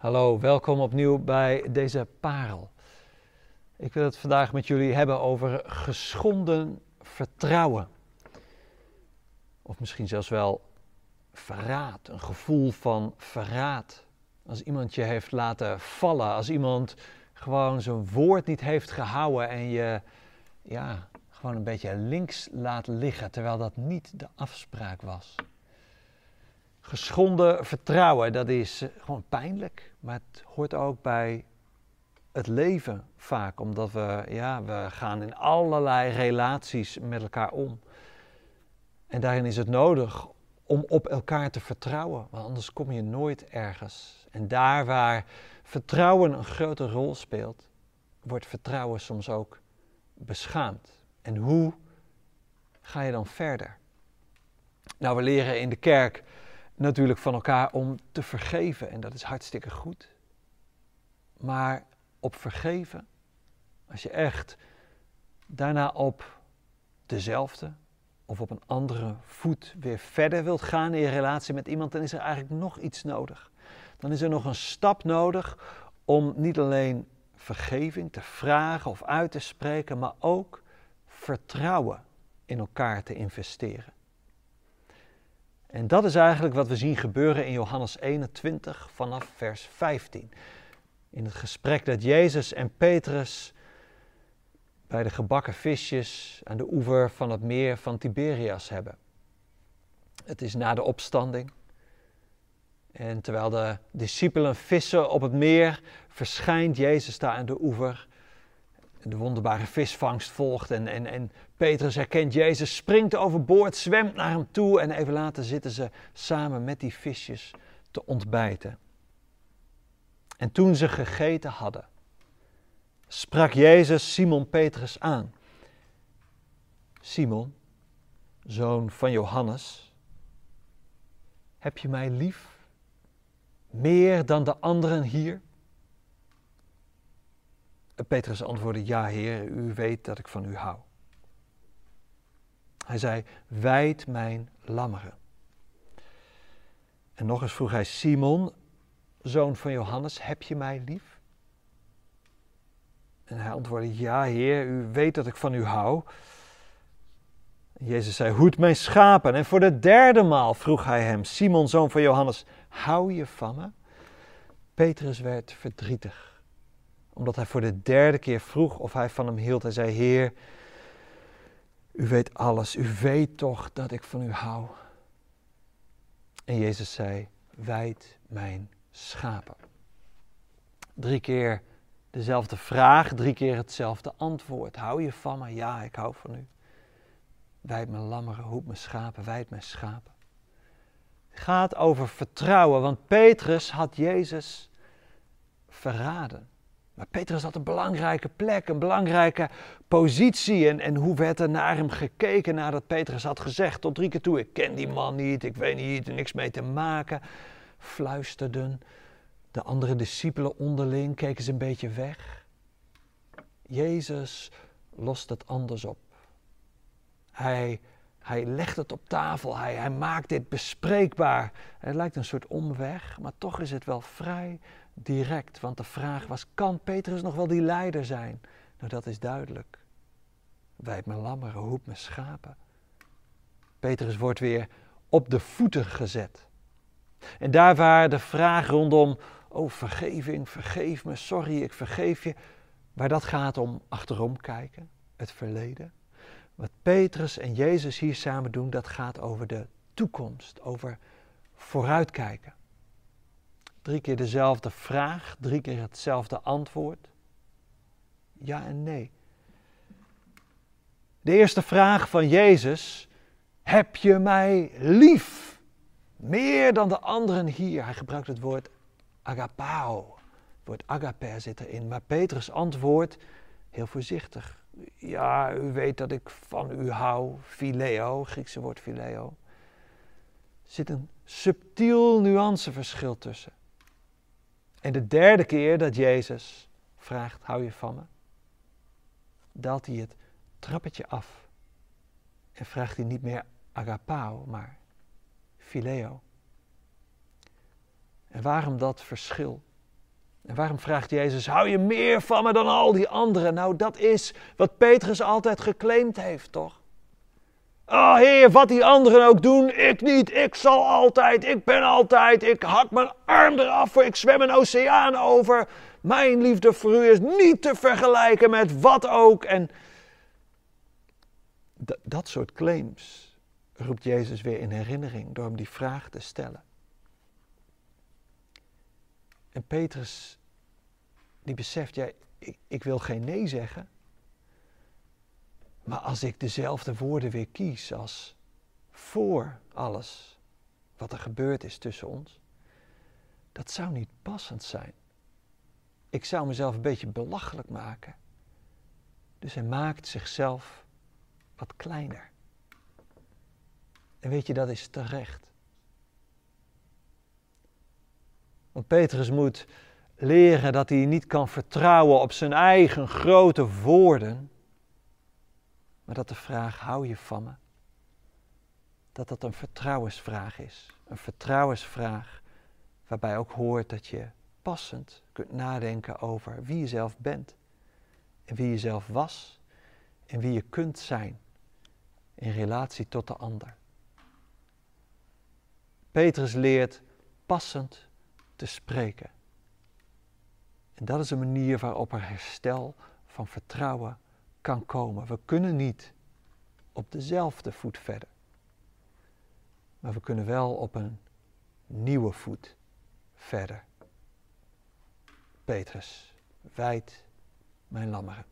Hallo, welkom opnieuw bij deze parel. Ik wil het vandaag met jullie hebben over geschonden vertrouwen. Of misschien zelfs wel verraad, een gevoel van verraad. Als iemand je heeft laten vallen, als iemand gewoon zijn woord niet heeft gehouden en je ja, gewoon een beetje links laat liggen, terwijl dat niet de afspraak was. Geschonden vertrouwen, dat is eh, gewoon pijnlijk, maar het hoort ook bij het leven vaak, omdat we, ja, we gaan in allerlei relaties met elkaar om. En daarin is het nodig om op elkaar te vertrouwen, want anders kom je nooit ergens. En daar waar vertrouwen een grote rol speelt, wordt vertrouwen soms ook beschaamd. En hoe ga je dan verder? Nou, we leren in de kerk natuurlijk van elkaar om te vergeven en dat is hartstikke goed. Maar op vergeven, als je echt daarna op dezelfde of op een andere voet weer verder wilt gaan in je relatie met iemand, dan is er eigenlijk nog iets nodig. Dan is er nog een stap nodig om niet alleen vergeving te vragen of uit te spreken, maar ook vertrouwen in elkaar te investeren. En dat is eigenlijk wat we zien gebeuren in Johannes 21 vanaf vers 15. In het gesprek dat Jezus en Petrus bij de gebakken visjes aan de oever van het meer van Tiberias hebben. Het is na de opstanding. En terwijl de discipelen vissen op het meer, verschijnt Jezus daar aan de oever. De wonderbare visvangst volgt en, en, en Petrus herkent Jezus, springt overboord, zwemt naar hem toe en even later zitten ze samen met die visjes te ontbijten. En toen ze gegeten hadden, sprak Jezus Simon Petrus aan. Simon, zoon van Johannes, heb je mij lief? Meer dan de anderen hier? Petrus antwoordde, ja Heer, u weet dat ik van u hou. Hij zei, wijd mijn lammeren. En nog eens vroeg hij, Simon, zoon van Johannes, heb je mij lief? En hij antwoordde, ja Heer, u weet dat ik van u hou. Jezus zei, hoed mijn schapen. En voor de derde maal vroeg hij hem, Simon, zoon van Johannes, hou je van me? Petrus werd verdrietig, omdat hij voor de derde keer vroeg of hij van hem hield. Hij zei, Heer, u weet alles, u weet toch dat ik van u hou. En Jezus zei, wijd mijn schapen. Drie keer dezelfde vraag, drie keer hetzelfde antwoord. Hou je van me? Ja, ik hou van u. Wijd mijn lammeren, hoed mijn schapen, wijd mijn schapen. Het gaat over vertrouwen, want Petrus had Jezus verraden. Maar Petrus had een belangrijke plek, een belangrijke positie. En, en hoe werd er naar hem gekeken nadat Petrus had gezegd tot drie keer toe: Ik ken die man niet, ik weet niet, er niks mee te maken. Fluisterden de andere discipelen onderling, keken ze een beetje weg. Jezus lost het anders op. Hij, hij legt het op tafel, hij, hij maakt dit bespreekbaar. Het lijkt een soort omweg, maar toch is het wel vrij direct. Want de vraag was: kan Petrus nog wel die leider zijn? Nou, dat is duidelijk. Wijd mijn lammeren, hoed mijn schapen. Petrus wordt weer op de voeten gezet. En daar waar de vraag rondom, oh vergeving, vergeef me, sorry, ik vergeef je, waar dat gaat om achterom kijken, het verleden. Wat Petrus en Jezus hier samen doen, dat gaat over de toekomst, over vooruitkijken. Drie keer dezelfde vraag, drie keer hetzelfde antwoord. Ja en nee. De eerste vraag van Jezus: Heb je mij lief? Meer dan de anderen hier. Hij gebruikt het woord agapao. Het woord agape zit erin. Maar Petrus antwoordt heel voorzichtig. Ja, u weet dat ik van u hou. Phileo, Griekse woord phileo. Zit een subtiel nuanceverschil tussen. En de derde keer dat Jezus vraagt: Hou je van me? Daalt hij het trappetje af. En vraagt hij niet meer agapao, maar phileo. En waarom dat verschil? En waarom vraagt Jezus, hou je meer van me dan al die anderen? Nou, dat is wat Petrus altijd geclaimd heeft, toch? Oh Heer, wat die anderen ook doen, ik niet. Ik zal altijd, ik ben altijd, ik hak mijn arm eraf voor ik zwem een oceaan over. Mijn liefde voor u is niet te vergelijken met wat ook. En dat soort claims roept Jezus weer in herinnering door hem die vraag te stellen. En Petrus, die beseft, ja, ik, ik wil geen nee zeggen. Maar als ik dezelfde woorden weer kies als voor alles wat er gebeurd is tussen ons, dat zou niet passend zijn. Ik zou mezelf een beetje belachelijk maken. Dus hij maakt zichzelf wat kleiner. En weet je, dat is terecht. Want Petrus moet leren dat hij niet kan vertrouwen op zijn eigen grote woorden, maar dat de vraag: hou je van me? Dat dat een vertrouwensvraag is. Een vertrouwensvraag waarbij ook hoort dat je passend kunt nadenken over wie je zelf bent en wie je zelf was en wie je kunt zijn in relatie tot de ander. Petrus leert passend te spreken. En dat is een manier waarop er herstel van vertrouwen kan komen. We kunnen niet op dezelfde voet verder. Maar we kunnen wel op een nieuwe voet verder. Petrus, wijd mijn lammeren.